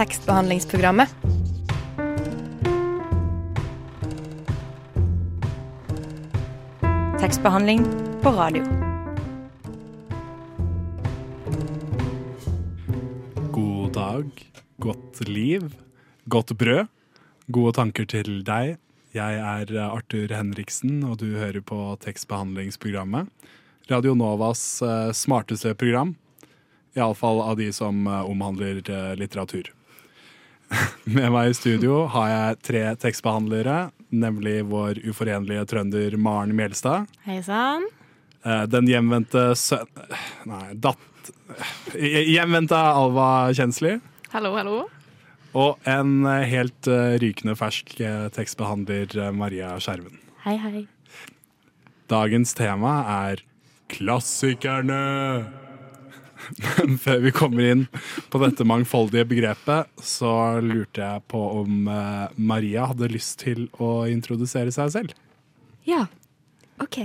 tekstbehandlingsprogrammet. Tekstbehandling på radio. God dag, godt liv, godt brød. Gode tanker til deg. Jeg er Arthur Henriksen, og du hører på tekstbehandlingsprogrammet. Radio Novas eh, smarteste program. Iallfall av de som eh, omhandler eh, litteratur. Med meg i studio har jeg tre tekstbehandlere, nemlig vår uforenlige trønder Maren Mjelstad. Hei sann. Eh, Den hjemvendte sønn... Nei, datt... Hjemvendte Alva Kjensli. Hallo, hallo. Og en eh, helt eh, rykende fersk eh, tekstbehandler, eh, Maria Skjerven. Hei, hei. Dagens tema er klassikerne. Men før vi kommer inn på dette mangfoldige begrepet, så lurte jeg på om eh, Maria hadde lyst til å introdusere seg selv. Ja, OK.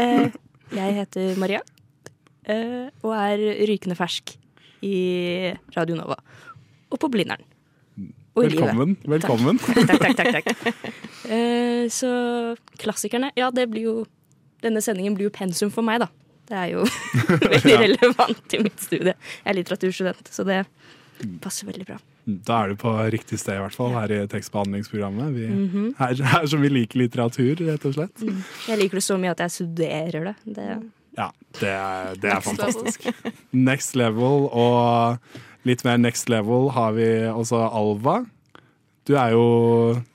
Eh, jeg heter Maria eh, og er rykende fersk i Radio Nova. Og på Blindern. Og i livet. Velkommen. velkommen. Takk, takk, takk. takk. Eh, så klassikerne Ja, det blir jo Denne sendingen blir jo pensum for meg, da. Det er jo veldig relevant i mitt studie. Jeg er litteraturstudent, så det passer veldig bra. Da er du på riktig sted, i hvert fall, her i tekstbehandlingsprogrammet. Vi, Mhm. her, her som vi liker litteratur, rett og slett. Jeg liker det så mye at jeg studerer det. det Ja, det er, det er Next fantastisk. Next level, og litt mer next level har vi også Alva. Du er jo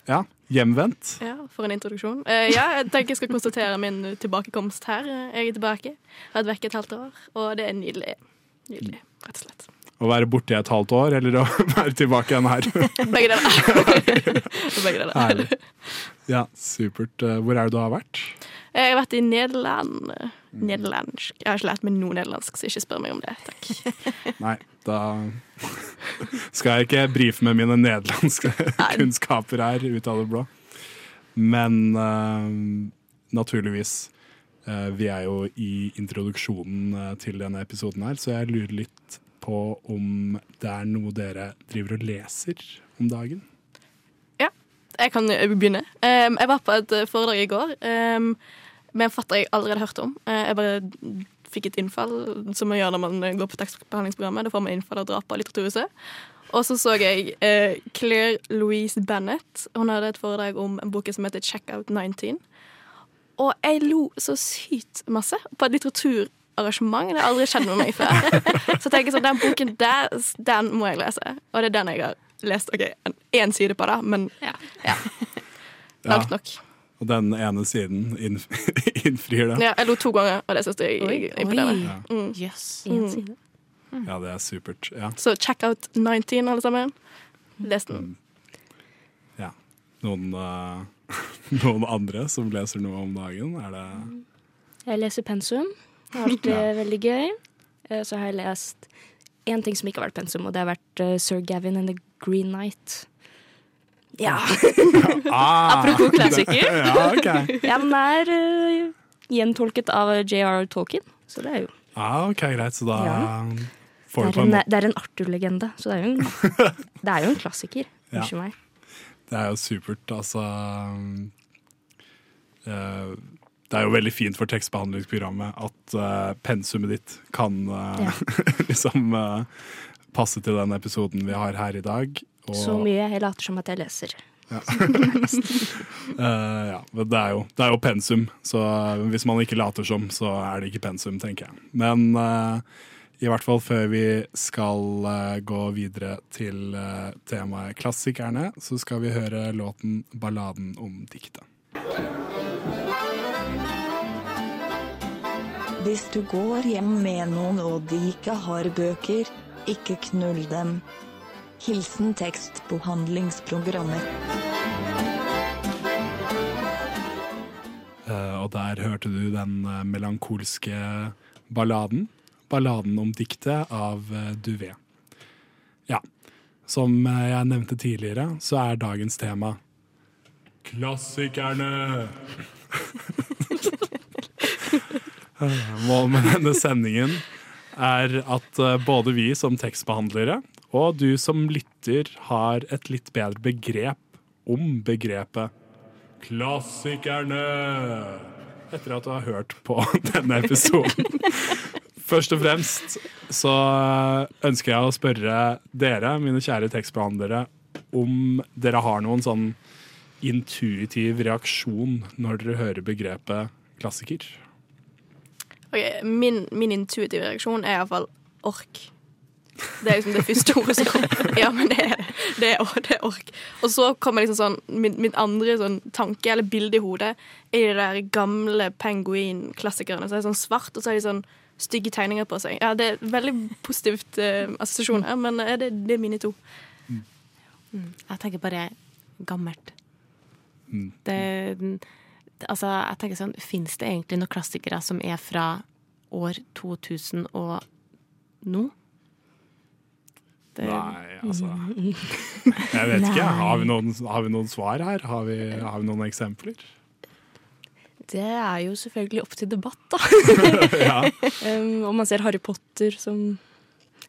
ja, hjemvendt. Ja, For en introduksjon. Uh, ja, jeg tenker jeg skal konstatere min tilbakekomst her. Jeg er tilbake. Jeg har Vært vekk et halvt år, og det er nydelig. Nydelig, rett og slett. Å være borte i et halvt år, eller å være tilbake igjen her. Begge deler. Begge deler. Herlig. Ja, supert. Eh, Hvor er det du har vært? Jeg har vært i Nederland. Nederlandsk. Jeg har ikke lært meg noe nederlandsk, så ikke spør meg om det. Takk. Nei, da skal jeg ikke brife med mine nederlandske kunnskaper her ut av det blå. Men uh, naturligvis Uh, Vi er jo i introduksjonen eh, til denne episoden her, så jeg lurer litt på om det er noe dere driver og leser om dagen. Ja, Jeg kan begynne. Um, jeg var på et foredrag i går um, med en fatter jeg allerede hørte om. Uh, jeg bare fikk et innfall, som man gjør når man går på tekstbehandlingsprogrammet. Da får man innfall av drap av Litteraturhuset. Og så så jeg eh, Claire Louise Bennett. Hun hadde et foredrag om en bok som heter Checkout 19. Og jeg lo så sykt masse på et litteraturarrangement. Det har aldri skjedd med meg før. Så jeg tenker sånn, den boken der, den må jeg lese. Og det er den jeg har lest. Ok, én side på, da, men ja. Langt nok. Og den ene siden innf innfrir det. Ja, jeg lo to ganger, og det syns jeg er imponerende. Ja. Mm. En Mm. side. ja, det er supert. Ja. Så check out 19, alle sammen. Les den. ja. Noen, uh, noen andre som leser noe om dagen? Er det Jeg leser pensum. Det har vært Ja. veldig gøy. Eh, Så har jeg lest én ting som ikke har vært pensum, og det har vært eh, Sir Gavin and the Green Knight. Ja. ah, Apropos klassiker. ja, ok. ja, den er uh, gjentolket av J.R. Tolkien, så det er jo Ah, ok, greit. Så da Ja. får du på en måte det er en Arthur-legende, så det er jo en, det er jo en klassiker. Ja. Unnskyld meg. Det er jo supert, altså Uh, Det er jo veldig fint for tekstbehandlingsprogrammet at uh, pensumet ditt kan uh, Ja. liksom uh, passe til den episoden vi har her i dag. Og, Så mye jeg later som at jeg leser. eh, ja, men det er, jo, det er jo pensum, så eh, hvis man ikke later som, så er det ikke pensum, tenker jeg. Men uh, i hvert fall før vi skal uh, gå videre til temaet klassikerne, så skal vi høre låten 'Balladen om diktet'. Hvis du går hjem med noen og de ikke har bøker, ikke knull dem. Hilsen tekstbehandlingsprogrammer. Uh, og der hørte du den uh, melankolske balladen. Balladen om diktet av uh, Duvet. Ja. Som jeg nevnte tidligere, så er dagens tema Klassikerne! Målet med denne sendingen er at både vi som tekstbehandlere Og du som lytter har et litt bedre begrep om begrepet klassikerne etter at du har hørt på denne episoden. Først og fremst så ønsker jeg å spørre dere, mine kjære tekstbehandlere, om dere har noen sånn intuitiv reaksjon når dere hører begrepet klassiker. Okay, min, min intuitive reaksjon er iallfall ork. Det er liksom det første ordet som kommer. Ja, men det er det. Er, det er ork. Og så kommer liksom sånn min, min andre sånn tanke eller bilde i hodet er de der gamle penguin-klassikerne. Så er det sånn svart, og så har de sånn stygge tegninger på seg. Ja, Det er veldig positivt eh, assosiasjon her, men eh, det, det er mine to. Mm. Jeg tenker bare gammelt. Mm. Det, altså, jeg tenker sånn, Fins det egentlig noen klassikere som er fra år 2000 og nå? Det, Nei, altså Jeg vet ikke. Har vi, noen, har vi noen svar her? Har vi, har vi noen eksempler? Det er jo selvfølgelig opp til debatt, da. ja. um, om man ser Harry Potter som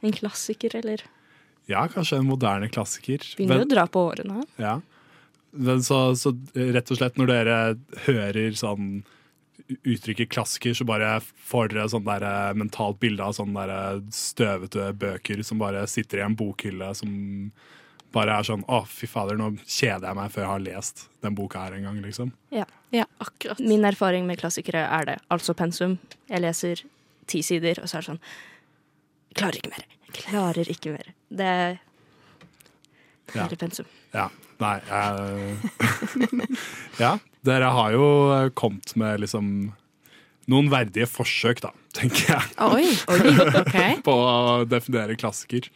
en klassiker, eller ja, kanskje en moderne klassiker. Begynner jo å dra på årene. Ja. Men så, så rett og slett når dere hører sånn uttrykket klassiker, så bare får dere sånn der eh, mentalt bilde av sånne der støvete bøker som bare sitter i en bokhylle som bare er sånn Å, fy fader, nå kjeder jeg meg før jeg har lest den boka her en gang, liksom. Ja. Ja. Akkurat. Min erfaring med klassikere er det. Altså pensum. Jeg leser ti sider, og så er det sånn Klarer ikke mer. Klarer ikke mer. Det er Ja. hele pensum. Ja. Nei jeg... Ja, dere har jo kommet med liksom noen verdige forsøk, da, tenker jeg. Oi, oi, okay. på å definere klassiker.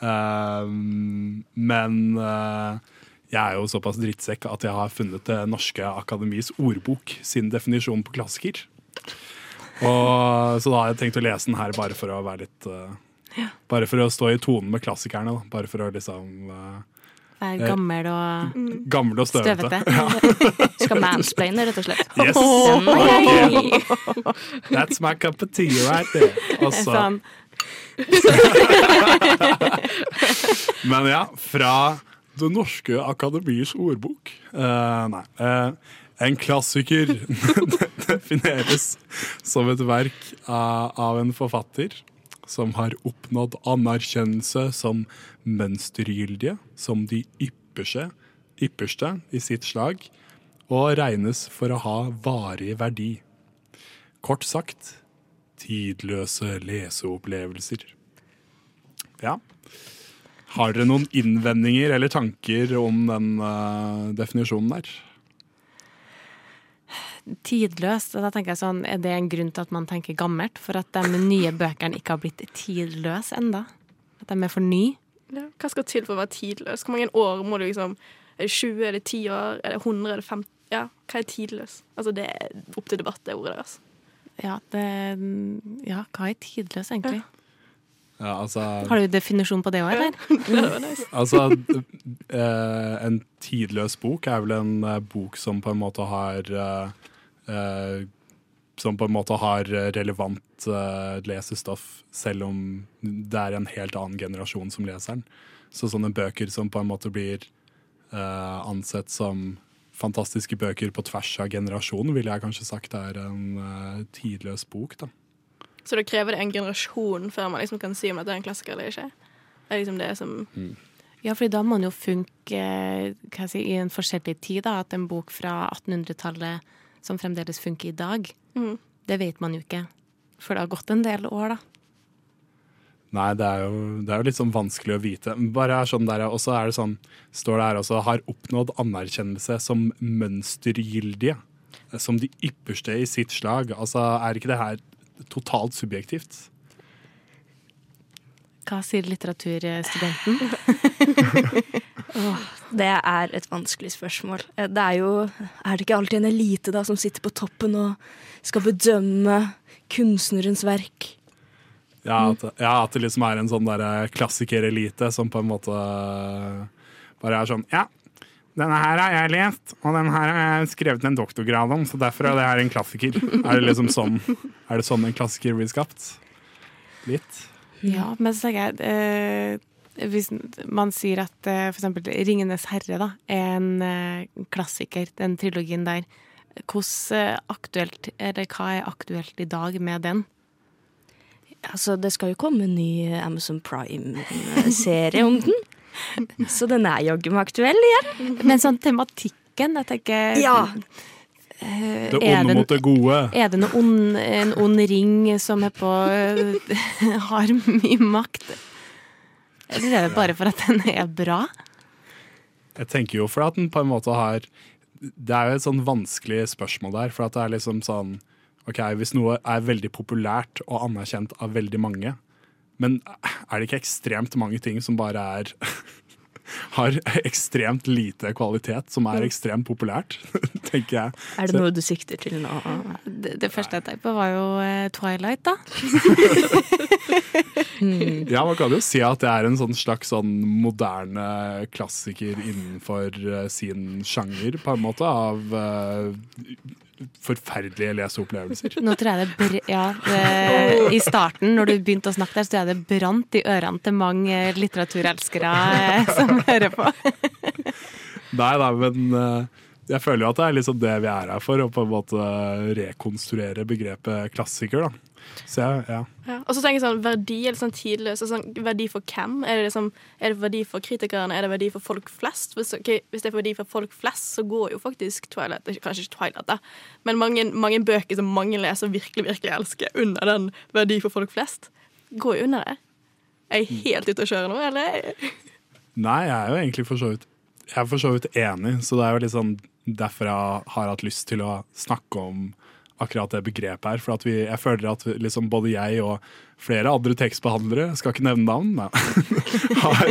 Um, men uh, jeg er jo såpass drittsekk at jeg har funnet Det norske akademis ordbok sin definisjon på klassiker. Og, så da har jeg tenkt å lese den her bare for å være litt uh, Bare for å stå i tonen med klassikerne. Da. Bare for å liksom uh, Være gammel og Gamle og støvete. støvete. Skal mansplaine, rett og slett. Yes! Ok. That's my cup of tea right there. Også. Sånn, Men ja, fra Det norske akademiers ordbok. Uh, nei. Uh, en klassiker defineres som et verk av, av en forfatter som har oppnådd anerkjennelse som mønstergyldige, som de ypperste, ypperste i sitt slag, og regnes for å ha varig verdi. Kort sagt tidløse leseopplevelser. Ja. Har dere noen innvendinger eller tanker om den uh, definisjonen der? Tidløst. Og da tenker jeg sånn, Er det en grunn til at man tenker gammelt? For at de nye bøkene ikke har blitt tidløse enda? At de er for nye? Ja. Hva skal til for å være tidløs? Hvor mange år må du liksom Er det 20, er det 10 år, er det 100, er det 50? Ja, hva er tidløs? Altså, det er opp til debatt, det ordet der. Altså. Ja, det, ja hva er tidløs, egentlig? Ja, altså, Har du definisjon på det òg, eller? Nice. altså eh, En tidløs bok er vel en eh, bok som på en måte har eh, Som på en måte har relevant uh, lesestoff, selv om det er en helt annen generasjon som leser den. Så sånne bøker som på en måte blir uh, ansett som fantastiske bøker på tvers av generasjonen, ville jeg kanskje sagt er en uh, tidløs bok. da. Så da krever det en generasjon før man liksom kan si om dette er en klassiker eller ikke? Det er liksom det som Ja, for da må den jo funke hva jeg si, i en forskjellig tid. da, At en bok fra 1800-tallet som fremdeles funker i dag, mm. det vet man jo ikke. For det har gått en del år, da. Nei, det er, jo, det er jo litt sånn vanskelig å vite. Bare er sånn der, Og så er det sånn, står det her også, har oppnådd anerkjennelse som mønstergyldige. Som de ypperste i sitt slag. Altså, Er ikke det her totalt subjektivt? Hva sier litteraturstudenten? Det er et vanskelig spørsmål. Eh, Det er jo Er det ikke alltid en elite da som sitter på toppen og skal bedømme kunstnerens verk? Ja, at, ja, at det liksom er en sånn der klassikerelite som på en måte bare er sånn Ja, denne her har jeg lest, og denne her har jeg skrevet en doktorgrad om, så derfor er det her en klassiker. Er det liksom sånn Er det sånn en klassiker blir skapt? Litt. Ja, men så tenker jeg eh, hvis man sier at eh, for eksempel 'Ringenes herre' da, er en eh, klassiker, den trilogien der, hvordan eh, aktuelt, eller hva er aktuelt i dag med den? Altså, det skal jo komme en ny Amazon Prime-serie om den. Så den er jaggu meg aktuell igjen. Men sånn tematikken, jeg tenker Ja. eh, Det onde mot det gode. Er det noe ond, en ond ring som er på har mye makt? Eller er det bare for at den er bra? Jeg tenker jo for at den på en måte har Det er jo et sånn vanskelig spørsmål der. For at det er liksom sånn Ok, Hvis noe er veldig populært og anerkjent av veldig mange, men er det ikke ekstremt mange ting som bare er har ekstremt lite kvalitet, som er ekstremt populært, tenker jeg. Er det noe du sikter til nå? Det, det første jeg tenkte på, var jo eh, Twilight, da. Ja, man kan jo si at det er en sånn slags sånn moderne klassiker innenfor eh, sin sjanger, på en måte, av eh, forferdelige leseopplevelser. Nå tror jeg det ja, det, I starten, når du begynte å snakke der, så tror jeg det brant i ørene til mange litteraturelskere eh, som hører på. Nei da, men eh, jeg føler jo at det er liksom det vi er her for, å på en måte rekonstruere begrepet klassiker, da. Så jeg, ja. Ja. Og så tenker jeg sånn verdi er litt sånn tidløs. Sånn, verdi for hvem? Er det, liksom, er det verdi for kritikerne? Er det verdi for folk flest? Hvis, okay, hvis det er verdi for folk flest, så går jo faktisk Twilight Kanskje ikke Twilight, da, men mange, mange bøker som mange leser og virkelig, virkelig elsker, under den verdi for folk flest, går jo under det. Er jeg helt ute å kjøre nå, eller? Nei, jeg er jo egentlig for så vidt Jeg er for så vidt enig, så det er jo litt sånn derfor jeg har hatt lyst til å snakke om akkurat det begrepet her. For vi, jeg føler at liksom både jeg og flere andre tekstbehandlere, skal ikke nevne navn, har,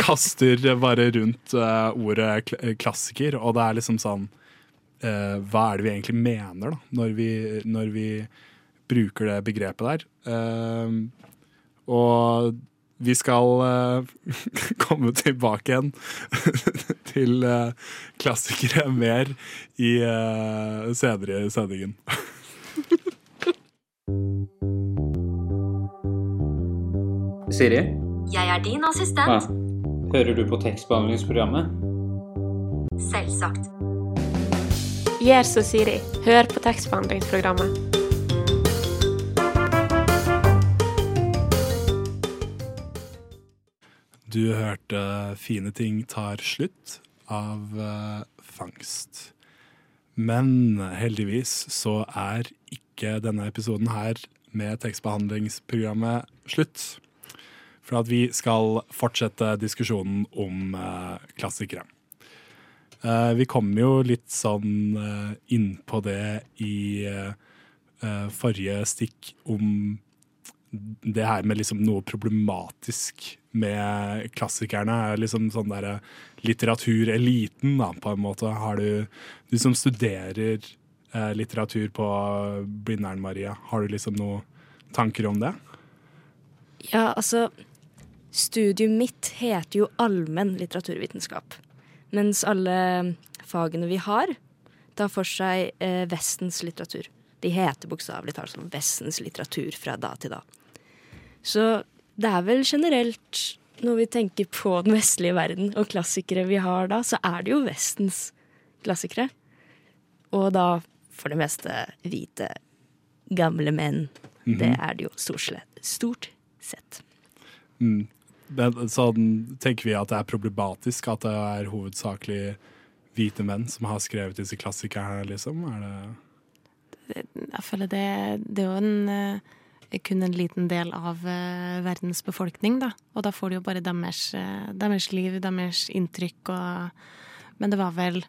kaster bare rundt uh, ordet kl klassiker, og det er liksom sånn uh, Hva er det vi egentlig mener, da, når vi, når vi bruker det begrepet der? Uh, og vi skal uh, komme tilbake igjen til uh, klassikere mer i uh, senere i sendingen. Siri, Jeg er din ja. assistent. hører du på tekstbehandlingsprogrammet? Selvsagt. Gjør som Siri. Hør på tekstbehandlingsprogrammet. Du hørte 'Fine ting tar slutt' av uh, Fangst. Men heldigvis så er ikke denne episoden her med tekstbehandlingsprogrammet slutt. For at vi skal fortsette diskusjonen om uh, klassikere. Uh, vi kom jo litt sånn uh, inn på det i forrige stikk om det her med liksom noe problematisk med klassikerne. er liksom sånn der litteratureliten, da, på en måte. Har du Du som studerer eh, litteratur på Blindern, Maria, har du liksom noen tanker om det? Ja, altså Studiet mitt heter jo allmenn litteraturvitenskap. Mens alle fagene vi har, tar for seg eh, Vestens litteratur. De heter bokstavelig talt Vestens litteratur fra da til da. Så det er vel generelt, når vi tenker på den vestlige verden og klassikere vi har da, så er det jo Vestens klassikere. Og da for det meste hvite, gamle menn. Det er det jo stort, slett, stort sett. Mm. Men sånn tenker vi at det er problematisk at det er hovedsakelig hvite menn som har skrevet disse klassikerne, liksom? Er det Jeg føler det, det er jo en, eh, kun en liten del av eh, verdens befolkning, da. Og da får du jo bare deres, eh, deres liv, deres inntrykk og Men det var vel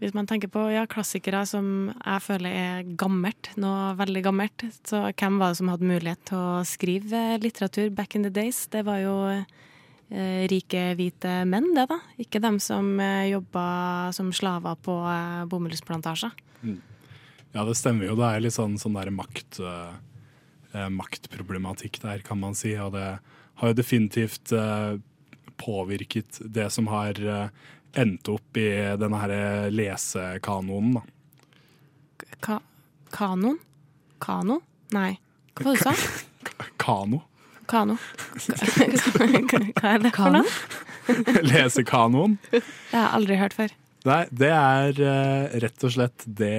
Hvis man tenker på ja, klassikere som jeg føler er gammelt, noe veldig gammelt, så hvem var det som hadde mulighet til å skrive litteratur back in the days? Det var jo eh, rike, hvite menn, det, da. Ikke dem som eh, jobba som slaver på eh, bomullsplantasjer. Ja, det stemmer jo. Det er litt sånn, sånn der makt, eh, maktproblematikk der, kan man si. Og det har jo definitivt eh, påvirket det som har eh, endt opp i denne her lesekanonen, da. Ka kanon? Kano? Nei. Hva var det du sa? Kano. Kano. Hva er det for noe? Lesekanoen. Det har jeg aldri hørt før. Nei, det er eh, rett og slett det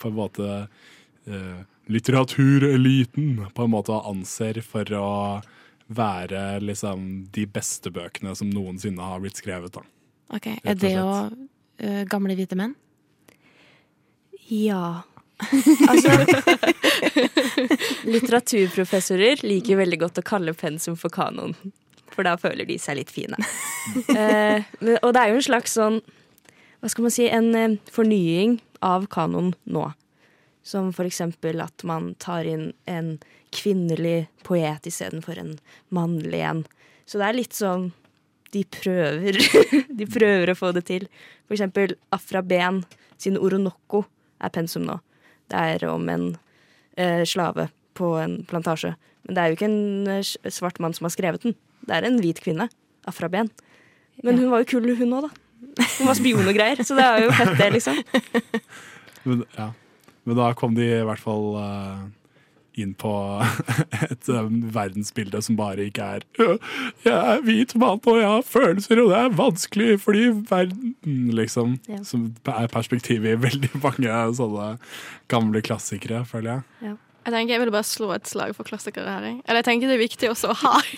på en måte eh, litteratureliten på en måte anser for å være liksom de beste bøkene som noensinne har blitt skrevet. da. Ok, Er det jo uh, gamle hvite menn? Ja. Altså Litteraturprofessorer liker veldig godt å kalle pensum for kanon. For da føler de seg litt fine. uh, og det er jo en slags sånn Hva skal man si En uh, fornying av kanon nå. Som for eksempel at man tar inn en kvinnelig poet istedenfor en mannlig en. Så det er litt sånn De prøver De prøver å få det til. For eksempel Afra Ben sin Oronoko er pensum nå. Det er om en eh, slave på en plantasje. Men det er jo ikke en eh, svart mann som har skrevet den. Det er en hvit kvinne. Afra Ben. Men hun var jo kul, hun òg, da. Hun var spion og greier, så det er jo fett, det, liksom. Men, ja. Men da kom de i hvert fall eh, inn på et eh, verdensbilde som bare ikke er «Øh, Jeg er hvit mann, og jeg har følelser, og det er vanskelig fordi verden Liksom. Ja. Som er perspektivet i veldig mange sånne gamle klassikere, føler jeg. Jeg tenker jeg vil bare slå et slag for klassikere her. jeg. Eller jeg tenker det er viktig også å ha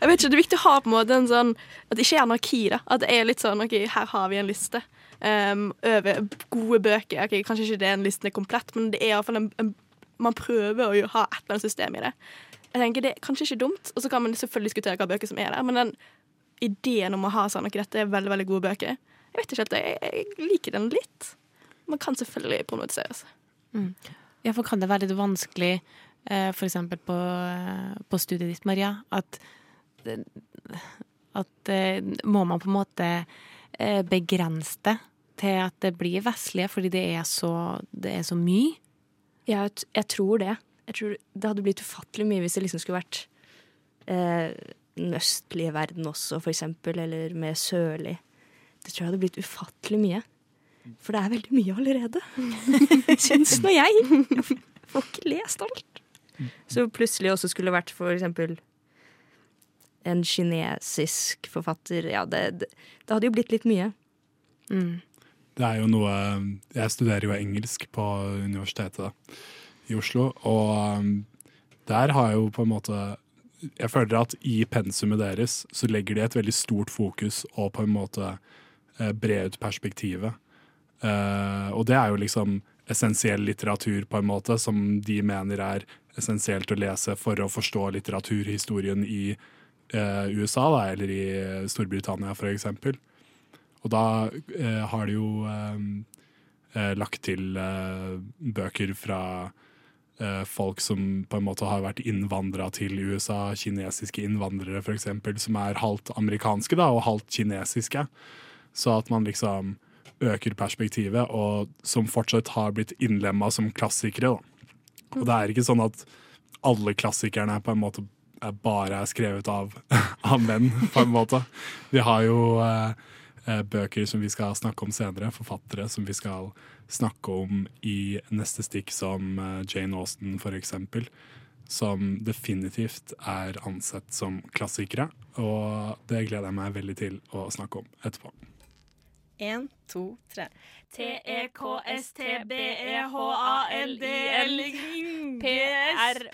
Jeg vet ikke, Det er viktig å ha på en måte en sånn At det ikke er anarki. da At det er litt sånn OK, her har vi en liste um, over gode bøker. Okay, Kanskje ikke den listen er komplett, men det er iallfall en, en Man prøver å ha et eller annet system i det. Jeg tenker Det er kanskje ikke dumt, og så kan man selvfølgelig diskutere hva bøker som er der, men den ideen om å ha sånn Ok, dette er veldig veldig gode bøker. Jeg vet ikke helt, jeg, jeg liker den litt. Man kan selvfølgelig problematiseres. Ja, for kan det være litt vanskelig, eh, for eksempel på, eh, på studiet ditt, Maria, at, at eh, må man på en måte begrense det til at det blir vestlige, fordi det er så, det er så mye? Jeg, jeg tror det. Jeg tror Det hadde blitt ufattelig mye hvis det liksom skulle vært eh, den østlige verden også, for eksempel, eller mer sørlig. Det tror jeg hadde blitt ufattelig mye. For det er veldig mye allerede. Syns nå jeg. Jeg får ikke lest alt. Så plutselig også skulle vært for eksempel en kinesisk forfatter. Ja, det, det, det hadde jo blitt litt mye. Mm. Det er jo noe Jeg studerer jo engelsk på universitetet i Oslo, og um, der har jeg jo på en måte Jeg føler at i pensumet deres så legger de et veldig stort fokus og på en måte eh, bre ut perspektivet. Eh, og det er jo liksom essensiell litteratur på en måte, som de mener er essensielt å lese for å forstå litteraturhistorien i USA, da, eller i Storbritannia for eksempel. Og da eh, har de jo eh, eh, lagt til eh, bøker fra eh, folk som på en måte har vært innvandra til USA, kinesiske innvandrere f.eks., som er halvt amerikanske da, og halvt kinesiske. Så at man liksom øker perspektivet, og som fortsatt har blitt innlemma som klassikere. Da. Og det er ikke sånn at alle klassikerne er på en måte bare er skrevet av, av menn, på en måte. Vi har jo eh, eh, bøker som vi skal snakke om senere, forfattere som vi skal snakke om i neste stikk, som eh, Jane Austen for eksempel. Som definitivt er ansett som klassikere, og det gleder jeg meg veldig til å snakke om etterpå. En, to, tre. P-R-O-G-A-M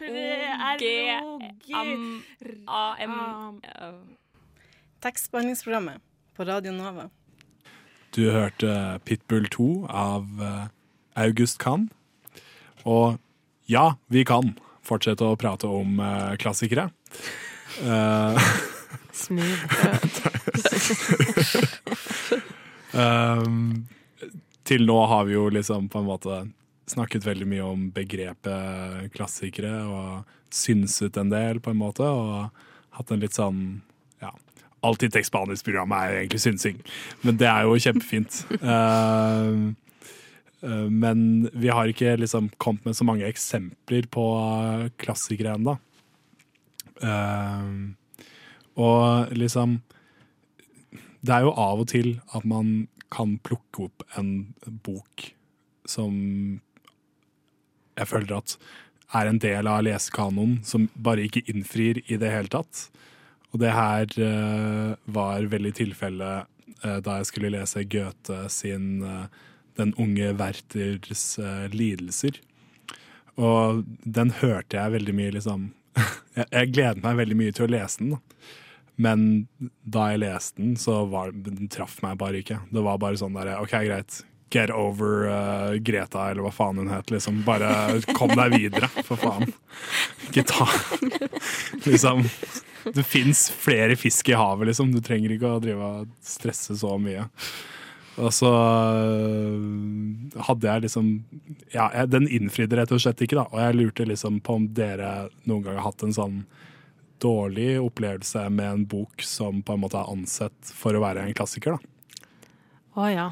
Tekstbehandlingsprogrammet på Radio Nova. Du hørte Pitbull 2 av eh, August Kahn. Og ja, vi kan fortsette å prate om eh, klassikere. Eh, Smooth. Um, til nå har vi jo liksom på en måte snakket veldig mye om begrepet klassikere og synset en del, på en måte, og hatt en litt sånn ja, Alltid tekstbehandlingsprogrammet er jo egentlig synsing, men det er jo kjempefint. Uh, men vi har ikke liksom kommet med så mange eksempler på klassikere ennå. Uh, og liksom det er jo av og til at man kan plukke opp en bok som jeg føler at er en del av lesekanoen som bare ikke innfrir i det hele tatt. Og det her uh, var veldig tilfelle uh, da jeg skulle lese Goethe sin uh, Den unge Werthers lidelser. Og den hørte jeg veldig mye liksom jeg, jeg gleder meg veldig mye til å lese den. da. Men da jeg leste den, så var den traff meg bare ikke. Det var bare sånn der, OK, greit. Get over uh, Greta, eller hva faen hun het. Liksom. Bare kom deg videre, for faen. Ikke ta Liksom Det fins flere fisk i havet, liksom. Du trenger ikke å drive og stresse så mye. Og så øh, hadde jeg liksom Ja, den innfridde rett og slett ikke, da. Og jeg lurte liksom på om dere noen gang har hatt en sånn dårlig opplevelse med en bok som på en måte er ansett for å være en klassiker, da. Å ja.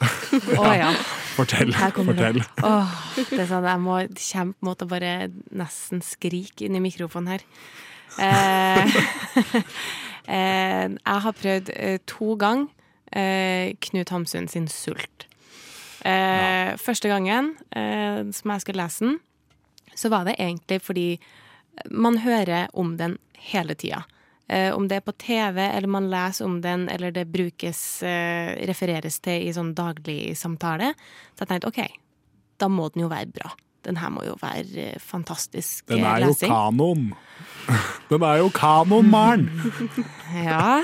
Å ja. Fortell. Fortell. det. Åh, det er sånn, jeg må kjempe mot å bare nesten skrike inn i mikrofonen her. Eh, eh, jeg har prøvd eh, to ganger eh, Knut Hamsun sin Sult. Eh, Første gangen eh, som jeg skulle lese den, så var det egentlig fordi man hører om den hele tida. Eh, om det er på TV, eller man leser om den, eller det brukes, eh, refereres til i sånn daglig samtale. Så jeg tenkte OK, da må den jo være bra. Den her må jo være fantastisk fantastisk Den er er jo kanon. Den er jo kanon, Maren! Ja.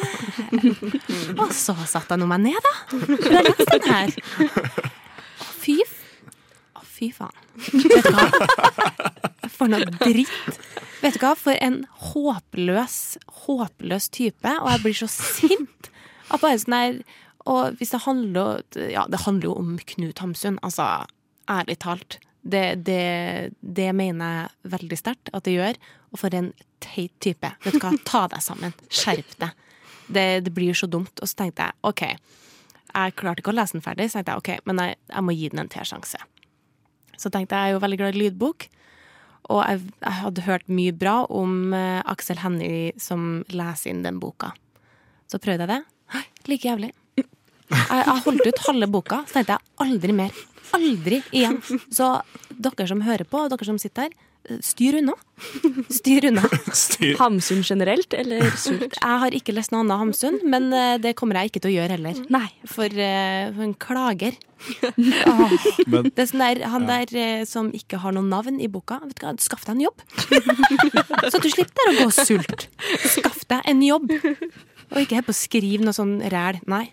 Og så satte jeg nå meg ned, da. For jeg leste den her. Å, Fy, å, fy faen. Vet du hva? For noe dritt. Vet du hva? For en håpløs, håpløs type. Og jeg blir så sint. At bare sånn der Og hvis det handler Ja, det handler jo om Knut Hamsun. Altså, ærlig talt. Det, det, det mener jeg veldig sterkt at det gjør. Og for en teit type. Vet du hva, ta deg sammen. Skjerp deg. Det, det blir så dumt. Og så tenkte jeg OK, jeg klarte ikke å lese den ferdig, så tenkte jeg OK, men jeg, jeg må gi den en til sjanse. Så tenkte jeg, jeg er jo veldig glad i lydbok. Og jeg, jeg hadde hørt mye bra om uh, Aksel Hennie som leser inn den boka. Så prøvde jeg det. Hei, like jævlig. Jeg, jeg holdt ut halve boka, så tenkte jeg aldri mer. Aldri igjen. Så dere som hører på, dere som sitter her, styr unna. Styr unna. Hamsun generelt, eller Sult? Jeg har ikke lest noe annet Hamsun, men eh, det kommer jeg ikke til å gjøre heller. Nei. For eh, hun klager. Åh. Men- det er sånn der, han der eh, som ikke har noe navn i boka, vet du hva, skaff deg en jobb. Så du slipper å gå sult. Skaff deg en jobb. Og ikke helt på å skrive noe sånn ræl. Nei.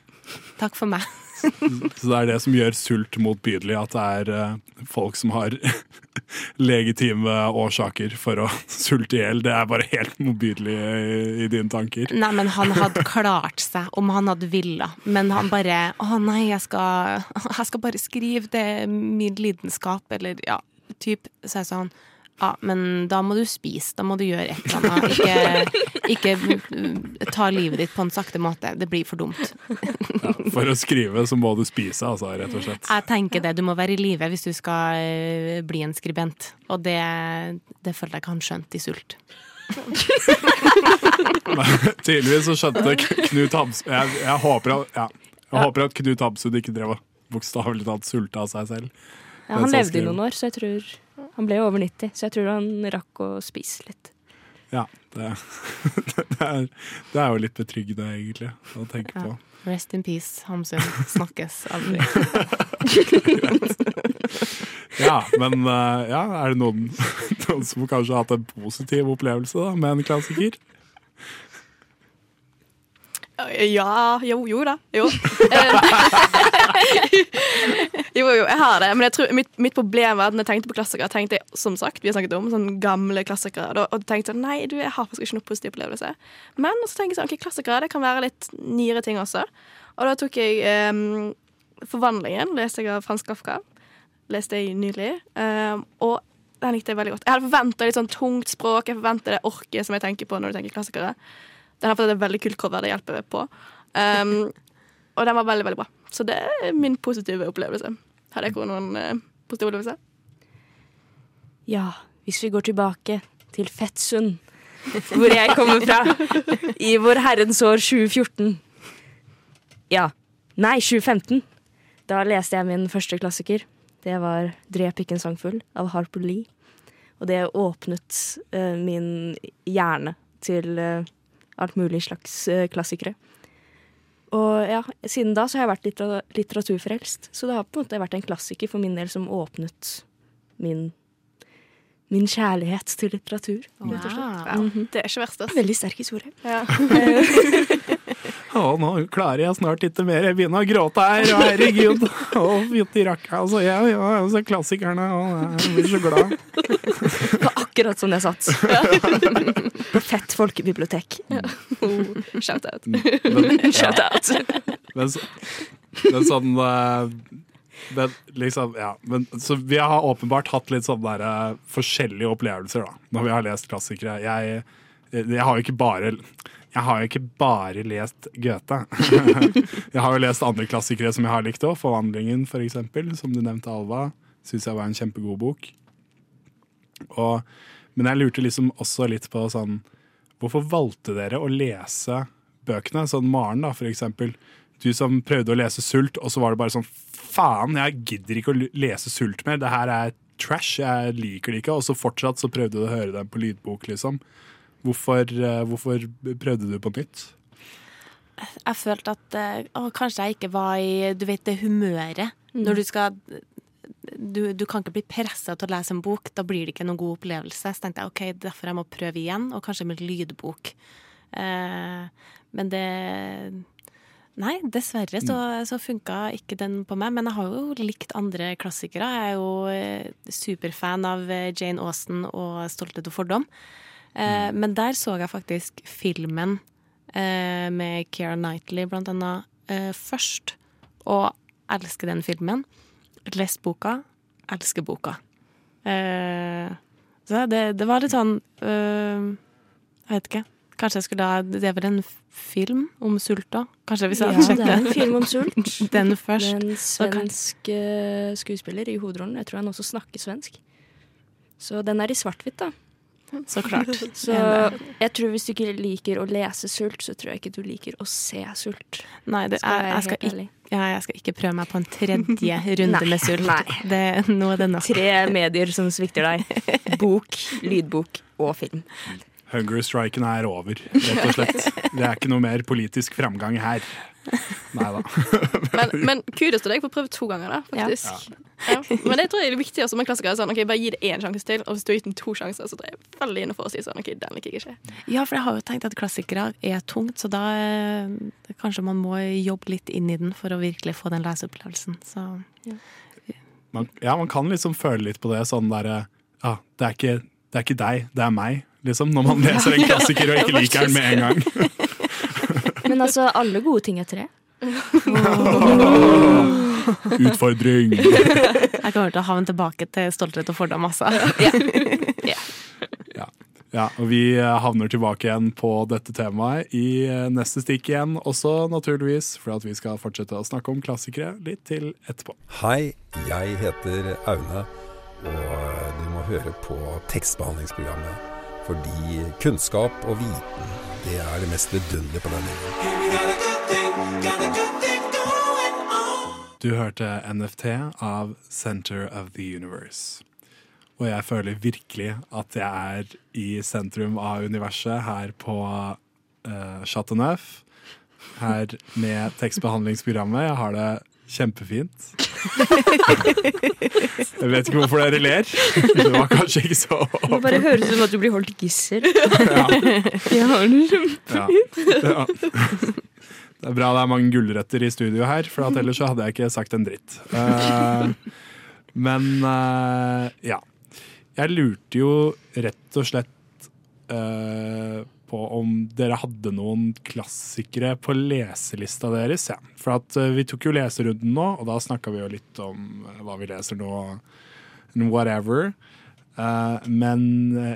Takk for meg. Så det er det som gjør sult motbydelig, at det er eh, folk som har legitime årsaker for å sulte i hjel. Det er bare helt motbydelig i, i dine tanker. Nei, men han hadde klart seg om han hadde villa. Men han bare Å nei, jeg skal, jeg skal bare skrive. Det er min lidenskap. Eller ja, typ. Så jeg sa han ja, men da må du spise. Da må du gjøre et eller annet. Ikke, ikke ta livet ditt på en sakte måte. Det blir for dumt. For å skrive så må du spise, altså, rett og slett. Jeg tenker det. Du må være i live hvis du skal eh, bli en skribent. Og det, det føler jeg ikke han skjønte i Sult. Tydeligvis så skjønte Knut Hamsun jeg, jeg, håper at, ja, jeg håper at Knut Hamsun ikke drev og bokstavelig talt sulta av seg selv. Ja, han levde i noen år, så jeg tror Han ble over 90, så jeg tror han rakk å spise litt. Ja, det, det, er, det er jo litt betryggende, egentlig, å tenke på. Rest in peace, Hamsun. Snakkes aldri. Ja, men eh, ja, er det noen, noen som kanskje har hatt en positiv opplevelse da, med en klassiker? Ja, jo, jo da. Jo. Eh, jo, jo, jeg har det. Men jeg tror, mitt, mitt problem var at når jeg tenkte på klassikere, tenkte jeg som sagt, vi har snakket om sånne gamle klassikere, og tenkte sånn, nei, du, jeg har faktisk ikke noe positiv opplevelse. Men så tenker jeg sånn, ok, klassikere, det kan være litt nyere ting også. Og da tok jeg um, Forvandlingen, leste jeg av Frans Kafka. Leste jeg nylig. Um, og den likte jeg veldig godt. Jeg hadde forventa litt sånn tungt språk, jeg forventa det orket som jeg tenker på når du tenker klassikere. Den har fått et veldig kult cover, det hjelper på. Um, og den var veldig, veldig bra. Så det er min positive opplevelse. Har dere noen uh, positive opplevelser? Ja, hvis vi går tilbake til Fettsund, hvor jeg kommer fra, i vår herrens år 2014 Ja. Nei, 2015. Da leste jeg min første klassiker. Det var 'Drep ikke en sang av Harper Lee. Og det åpnet eh, min hjerne til eh, alt mulig slags eh, klassikere. Og ja, siden da så har jeg vært litter litteraturfrelst. Så det har på en måte vært en klassiker for min del som åpnet min, min kjærlighet til litteratur. rett og slett. Wow. Mhm. Det er ikke verst, altså. Veldig sterk historie. Ja. Å, nå klarer jeg snart ikke mer. Jeg begynner å gråte her. Å, herregud. Å, fytti rakka. Altså, jeg, ja, altså, klassikerne. Å, jeg blir så glad. Var akkurat som det satt. På Fett folkebibliotek. Shout out. Shout ja, out. men, så, men sånn eh, men liksom, ja. Men, så vi har åpenbart hatt litt sånne der, eh, forskjellige opplevelser da, når vi har lest klassikere. Jeg, jeg har jo ikke bare jeg har jo ikke bare lest Goethe. jeg har jo lest andre klassikere som jeg har likt òg. 'Forvandlingen', for eksempel, som du nevnte, Alva. Syns jeg var en kjempegod bok. Og, men jeg lurte liksom også litt på sånn Hvorfor valgte dere å lese bøkene? Sånn Maren, da, for eksempel. Du som prøvde å lese Sult, og så var det bare sånn Faen, jeg gidder ikke å lese Sult mer. Det her er trash. Jeg liker det ikke. Og så fortsatt så prøvde du å høre dem på lydbok, liksom. Hvorfor, eh, hvorfor prøvde du på nytt? Jeg følte at eh, å, kanskje jeg ikke var i du vet, det humøret. Når du skal du, du kan ikke bli pressa til å lese en bok. Da blir det ikke noen god opplevelse. Så tenkte jeg ok, derfor jeg må prøve igjen, og kanskje med lydbok. Eh, men det Nei, dessverre så, så funka ikke den på meg. Men jeg har jo likt andre klassikere. Jeg er jo eh, superfan av eh, Jane Austen og 'Stolthet og fordom'. Eh, Men der så jeg faktisk filmen eh, med Keira Knightley blant annet eh, først. Og elsker den filmen. Lest boka. Elsker boka. Eh, så det, det var litt sånn eh, Jeg vet ikke. Kanskje jeg skulle ha Det er vel en film om sult da? Kanskje hvis jeg Ja, hadde det er en film om sult. den først. Det er en kan- svensk eh, skuespiller i hovedrollen. Jeg tror han også snakker svensk. Så den er i svart-hvitt, da. Så klart. Så jeg tror hvis du ikke liker å lese Sult, så tror jeg ikke du liker å se Sult. Nei, det, Skal jeg, jeg skal ikke. Ja, jeg skal ikke prøve meg på en tredje runde Nei, med sult. nei. Det, nå er det nok. Tre medier som svikter deg. Bok, lydbok og film. Hunger-striken er over, rett og slett. Det er ikke noe mer politisk framgang her. Nei da. Men, men kudos til deg for å prøve to ganger, da, faktisk. Ja. Men det tror jeg er viktig også med klassikere. Sånn, ok, Bare gi det én sjanse til, og hvis du har gitt den to sjanser, så tror jeg veldig inne for å si sånn OK, den liker jeg ikke. Ja, for jeg har jo tenkt at klassikere er tungt, så da eh, kanskje man må jobbe litt inn i den for å virkelig få den leseopplevelsen. Så Man, ja, man kan liksom føle litt på det sånn derre ja, det, er ikke, det er ikke deg, det er meg. Liksom, når man leser en klassiker og ikke liker den med en gang. Men altså, alle gode ting er tre. Utfordring. jeg kommer til å havne tilbake til stolthet og fordom, altså. Ja, og vi eh, havner tilbake igjen på dette temaet i eh, neste stikk igjen, også naturligvis, for at vi skal fortsette å snakke om klassikere litt til etterpå. Hei, jeg heter Aune, og du må høre på tekstbehandlingsprogrammet. Fordi kunnskap og viten, det er det mest vidunderlige på denne jorden. Du hørte NFT av Center of the Universe. Og jeg føler virkelig at jeg er i sentrum av universet her på uh, Chateau Neuf. Her med tekstbehandlingsprogrammet. Jeg har det kjempefint. Jeg vet ikke hvorfor dere ler. Det var kanskje ikke så Det bare høres ut som at du blir holdt gissel. Ja. Det Ja. Ja. Det er bra det er mange gulrøtter i studio her, for at ellers så hadde jeg ikke sagt en dritt. Eh, men eh, ja. Jeg lurte jo rett og slett eh, på om dere hadde noen klassikere på leselista deres. Ja. For at eh, vi tok jo leserunden nå, og da snakka vi jo litt om eh, hva vi leser nå. Whatever. Eh, men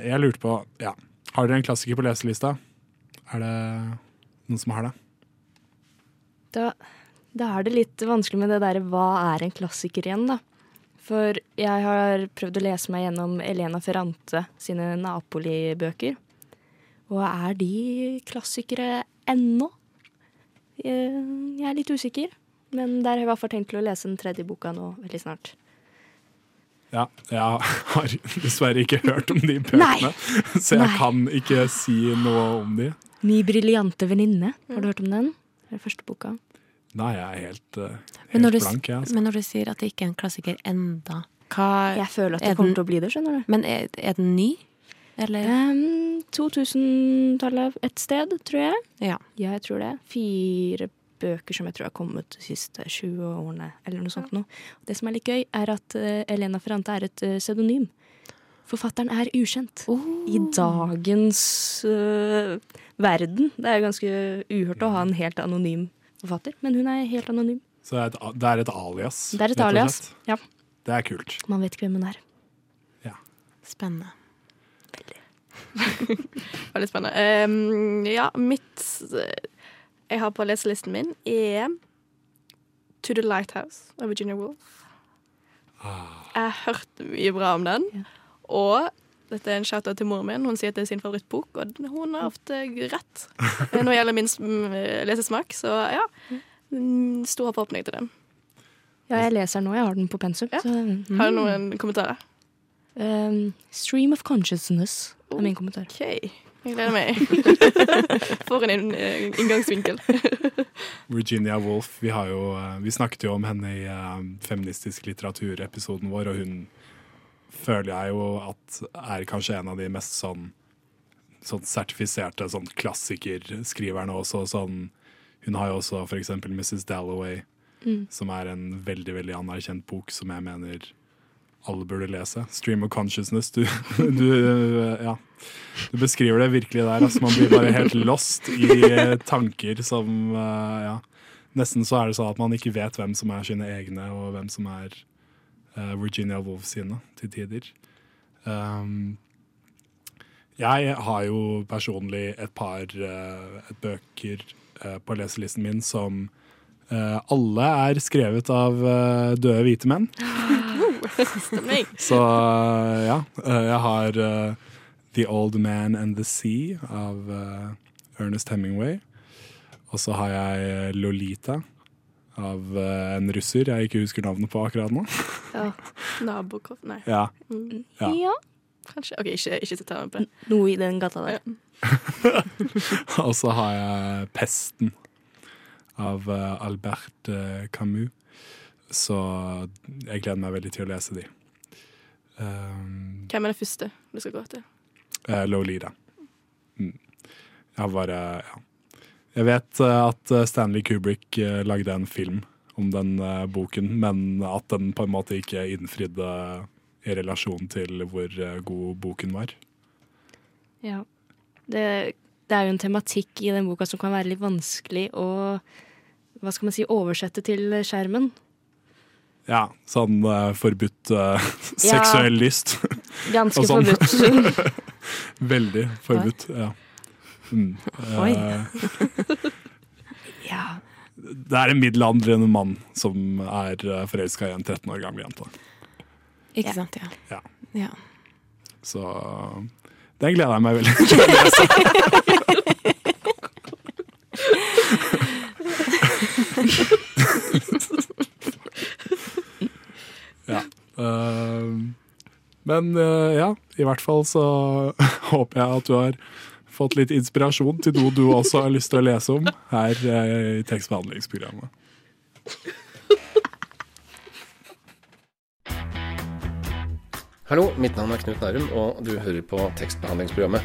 jeg lurte på ja. Har dere en klassiker på leselista? Er det noen som har det? Da, da er det litt vanskelig med det derre hva er en klassiker igjen, da. For jeg har prøvd å lese meg gjennom Elena Ferrante sine Napoli-bøker. Og er de klassikere ennå? Jeg jeg er litt usikker. Men der har jeg i hvert fall tenkt til å lese den tredje boka nå veldig snart. Ja, jeg har dessverre ikke hørt om de bøkene, så jeg Nei. kan ikke si noe om de. Mi briljante venninne. Har du hørt om den? Det er første boka. Nei, jeg er helt, eh, når, helt du, blank, jeg. Altså. men når du sier at det ikke er en klassiker enda, hva Jeg føler at det er kommer den- til å bli det, skjønner du. Men er, er den ny? Eller? Um, 2000-tallet et sted, tror jeg. Ja. jeg tror det. Fire bøker som jeg tror har kommet de siste 20 årene, eller noe sånt noe. Det som er litt gøy, er at eh, Elena Ferrante er et uh, pseudonym. Forfatteren er ukjent. I dagens uh, verden. Det er ganske uhørt å ha en helt anonym forfatter, men hun er helt anonym. Så det er, et, det er et alias. Det er et alias. Ja. Det er kult. Man vet ikke hvem hun er. Spennende. Veldig spennende. Um, ja, mitt eh, Jeg har på leselisten min er To the Lighthouse av Virginia Woolf. Jeg har hørt mye bra om den. Og dette er en shout-out til moren min. Hun sier at det er sin favorittbok, og hun har ofte rett eh, når det gjelder min mm, lesesmak. Så ja, mm, stor forhåpning til den. Ja, jeg leser den nå. Jeg har den på pensum. Ja. Så, mm. Har du noen kommentarer? Um, stream of consciousness er min kommentar. OK. Jeg gleder meg. For en eh, inngangsvinkel. Virginia Woolf, vi, har jo, eh, vi snakket jo om henne i eh, feministisk litteratur-episoden vår, og hun føler jeg jo at er kanskje en av de mest sånn, sånn sertifiserte sånn klassikerskriverne også. Sånn, hun har jo også for eksempel Mrs. Dalloway, Mm. som er en veldig, veldig anerkjent bok som jeg mener alle burde lese. Stream of consciousness. Du, du, ja. du beskriver det virkelig der. Altså, man blir bare helt lost i eh, tanker som eh, ja. Nesten så er det sånn at man ikke vet hvem som er sine egne, og hvem som er eh, Virginia Woolf sine, til tider. Um, jeg har jo personlig et par uh, bøker uh, på leselisten min som alle er skrevet av eh, døde hvite menn. Så uh, ja, uh, jeg har uh, The Old Man and the Sea av uh, Ernest Hemingway. Og så har jeg Lolita av uh, en russer jeg ikke husker navnet på akkurat nå. Ja. Nabokropp Nei. Ja. Mm. Ja. Kanskje. OK, ikke, ikke ta meg på det. Noe i den gata der. Og så har jeg Pesten av uh, Albert uh, Camus. Så jeg gleder meg veldig til å lese de. Um, Hvem er det første du skal gå til? Uh, Lolita. Mm. Jeg har bare ja. Jeg vet eh, at eh, Stanley Kubrick eh, lagde en film om den eh, boken, men at den på en måte ikke innfridde i relasjon til hvor eh, god boken var. Ja. Det, det er jo en tematikk i den boka som kan være litt vanskelig å hva skal man si, oversette til skjermen. Ja, sånn uh, forbudt Ja. seksuell lyst. Ganske sånn. forbudt. Veldig forbudt, ja. Mm. Oi. Eh, ja. det er en middelaldrende mann som er uh, forelska i en 13 år gammel jente. Ikke sant, ja. Ja. ja. Så den gleder jeg meg veldig til å lese. ja. Uh, men uh, ja, i hvert fall så håper jeg at du har fått litt inspirasjon til noe du også har lyst til å lese om her uh, i tekstbehandlingsprogrammet. Hallo, mitt navn er Knut Nærum, og du hører på tekstbehandlingsprogrammet.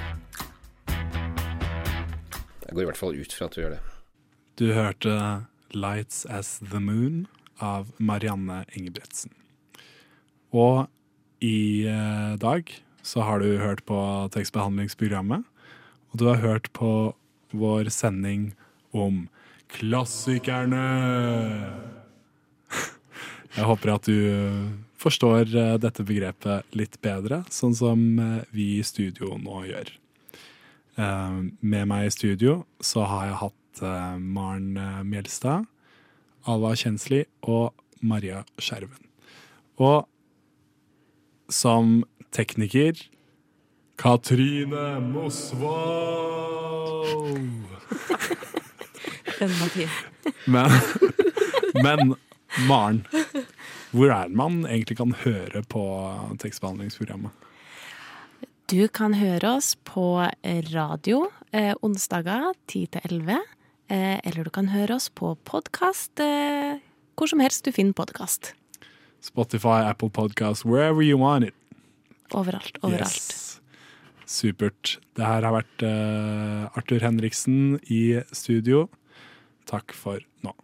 Jeg går i hvert fall ut fra at du gjør det. Du hørte 'Lights As The Moon' av Marianne Engebretsen. Og i eh, dag så har du hørt på tekstbehandlingsprogrammet, og du har hørt på vår sending om klassikerne. Jeg håper at du forstår eh, dette begrepet litt bedre, sånn som eh, vi i studio nå gjør. Med meg i studio så har jeg hatt eh, Maren eh, Mjelstad, Alva Kjensli og Maria Skjerven. Og som tekniker Katrine Mosvold! Den var fin. Men, men Maren, Hvor er det man egentlig kan høre på tekstbehandlingsprogrammet? Du kan høre oss på radio eh, onsdager 10 til 11. Eh, eller du kan høre oss på podkast eh, hvor som helst du finner podkast. Spotify, Apple Podcast, wherever you want it. Overalt. Overalt. Yes. Supert. Det her har vært eh, Arthur Henriksen i studio. Takk for nå.